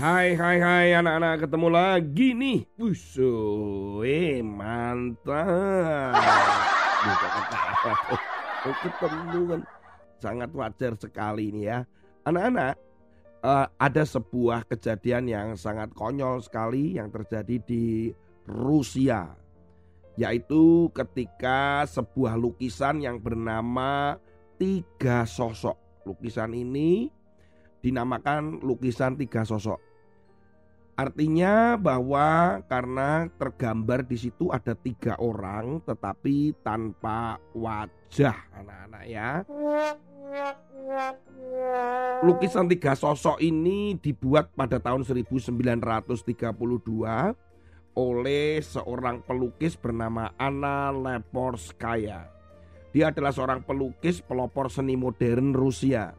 Hai hai hai anak-anak ketemu lagi nih. Buso, eh mantap. Ketawa tuh. Oh, ketemu kan sangat wajar sekali ini ya. Anak-anak, uh, ada sebuah kejadian yang sangat konyol sekali yang terjadi di Rusia. Yaitu ketika sebuah lukisan yang bernama Tiga Sosok. Lukisan ini dinamakan lukisan tiga sosok. Artinya bahwa karena tergambar di situ ada tiga orang tetapi tanpa wajah anak-anak ya. Lukisan tiga sosok ini dibuat pada tahun 1932 oleh seorang pelukis bernama Anna Leporskaya. Dia adalah seorang pelukis pelopor seni modern Rusia.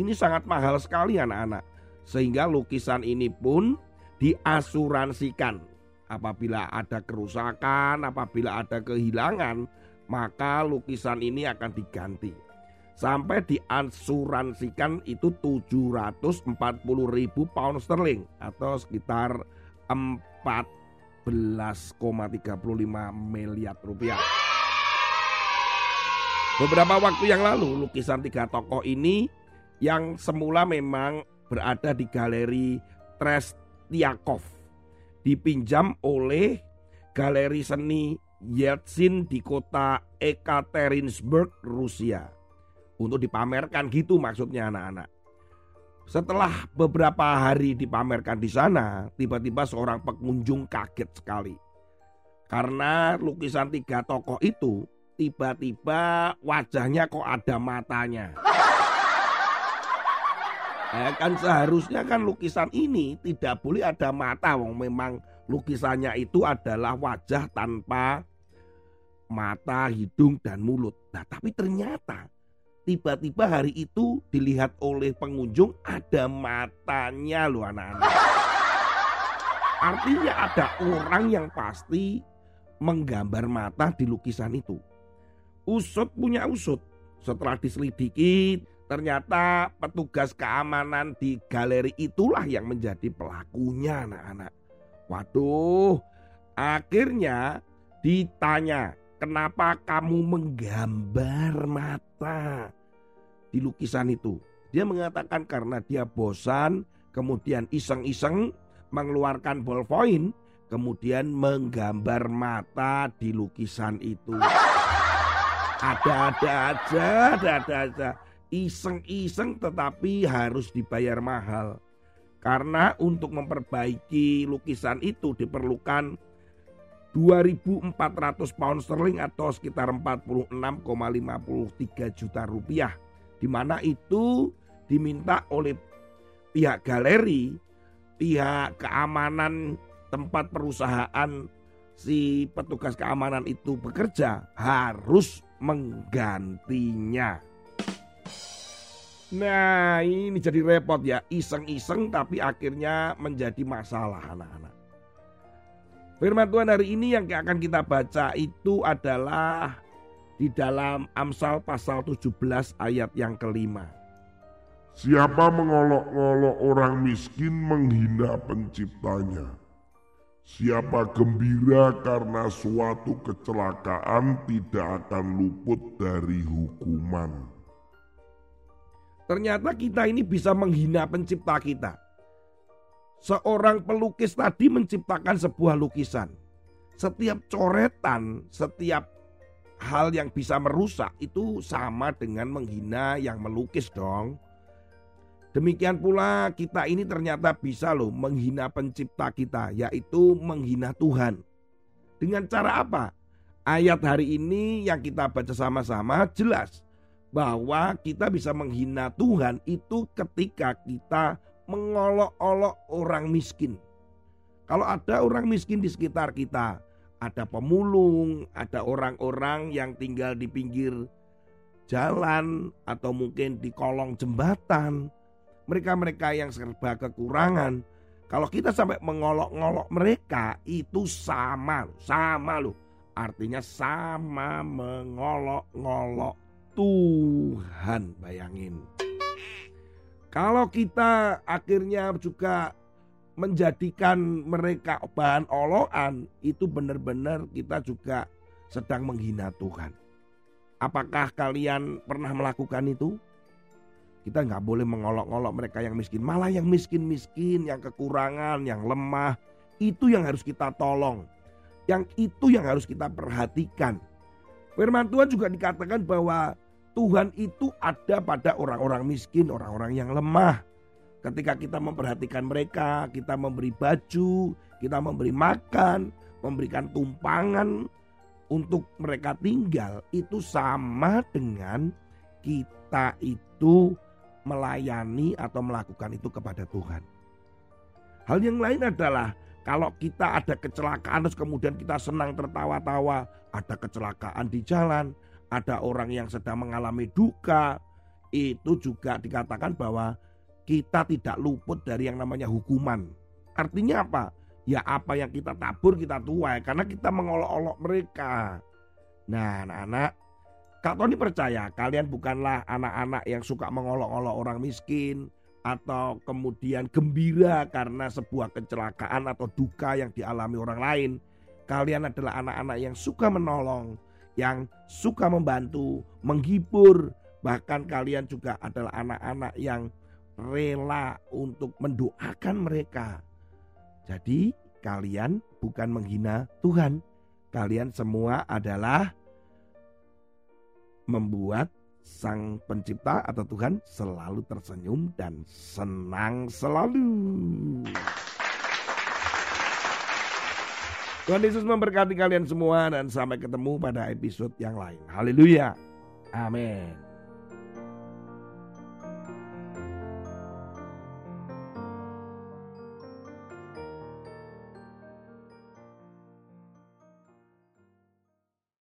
Ini sangat mahal sekali anak-anak. Sehingga lukisan ini pun diasuransikan. Apabila ada kerusakan, apabila ada kehilangan, maka lukisan ini akan diganti. Sampai diasuransikan itu 740 ribu pound sterling atau sekitar 14,35 miliar rupiah. Beberapa waktu yang lalu lukisan tiga tokoh ini yang semula memang berada di galeri Trestiakov dipinjam oleh galeri seni Yeltsin di kota Ekaterinburg, Rusia. Untuk dipamerkan gitu maksudnya anak-anak. Setelah beberapa hari dipamerkan di sana, tiba-tiba seorang pengunjung kaget sekali. Karena lukisan tiga tokoh itu tiba-tiba wajahnya kok ada matanya. Ya kan seharusnya kan lukisan ini tidak boleh ada mata wong memang lukisannya itu adalah wajah tanpa mata, hidung dan mulut. Nah, tapi ternyata tiba-tiba hari itu dilihat oleh pengunjung ada matanya loh anak-anak. Artinya ada orang yang pasti menggambar mata di lukisan itu. Usut punya usut. Setelah diselidiki Ternyata petugas keamanan di galeri itulah yang menjadi pelakunya anak-anak. Waduh, akhirnya ditanya, kenapa kamu menggambar mata di lukisan itu? Dia mengatakan karena dia bosan, kemudian iseng-iseng mengeluarkan ballpoint, kemudian menggambar mata di lukisan itu. Ada-ada aja, ada-ada aja iseng-iseng tetapi harus dibayar mahal. Karena untuk memperbaiki lukisan itu diperlukan 2.400 pound sterling atau sekitar 46,53 juta rupiah. Di mana itu diminta oleh pihak galeri, pihak keamanan tempat perusahaan si petugas keamanan itu bekerja harus menggantinya. Nah ini jadi repot ya. Iseng-iseng tapi akhirnya menjadi masalah anak-anak. Firman Tuhan hari ini yang akan kita baca itu adalah Di dalam Amsal pasal 17 ayat yang kelima. Siapa mengolok-olok orang miskin menghina penciptanya? Siapa gembira karena suatu kecelakaan tidak akan luput dari hukuman. Ternyata kita ini bisa menghina pencipta kita. Seorang pelukis tadi menciptakan sebuah lukisan. Setiap coretan, setiap hal yang bisa merusak itu sama dengan menghina yang melukis dong. Demikian pula kita ini ternyata bisa loh menghina pencipta kita yaitu menghina Tuhan. Dengan cara apa? Ayat hari ini yang kita baca sama-sama jelas bahwa kita bisa menghina Tuhan itu ketika kita mengolok-olok orang miskin. Kalau ada orang miskin di sekitar kita, ada pemulung, ada orang-orang yang tinggal di pinggir jalan atau mungkin di kolong jembatan, mereka-mereka yang serba kekurangan. Kalau kita sampai mengolok-ngolok mereka itu sama, sama loh. Artinya sama mengolok-ngolok Tuhan bayangin. Kalau kita akhirnya juga menjadikan mereka bahan olokan itu benar-benar kita juga sedang menghina Tuhan. Apakah kalian pernah melakukan itu? Kita nggak boleh mengolok-olok mereka yang miskin. Malah yang miskin-miskin, yang kekurangan, yang lemah. Itu yang harus kita tolong. Yang itu yang harus kita perhatikan. Firman Tuhan juga dikatakan bahwa Tuhan itu ada pada orang-orang miskin, orang-orang yang lemah. Ketika kita memperhatikan mereka, kita memberi baju, kita memberi makan, memberikan tumpangan untuk mereka tinggal, itu sama dengan kita itu melayani atau melakukan itu kepada Tuhan. Hal yang lain adalah kalau kita ada kecelakaan terus kemudian kita senang tertawa-tawa, ada kecelakaan di jalan, ada orang yang sedang mengalami duka, itu juga dikatakan bahwa kita tidak luput dari yang namanya hukuman. Artinya apa? Ya apa yang kita tabur kita tuai karena kita mengolok-olok mereka. Nah anak-anak Kak Tony percaya kalian bukanlah anak-anak yang suka mengolok-olok orang miskin, atau kemudian gembira karena sebuah kecelakaan atau duka yang dialami orang lain. Kalian adalah anak-anak yang suka menolong, yang suka membantu, menghibur, bahkan kalian juga adalah anak-anak yang rela untuk mendoakan mereka. Jadi, kalian bukan menghina Tuhan, kalian semua adalah membuat Sang Pencipta atau Tuhan selalu tersenyum dan senang selalu. Tuhan Yesus memberkati kalian semua dan sampai ketemu pada episode yang lain. Haleluya. Amin.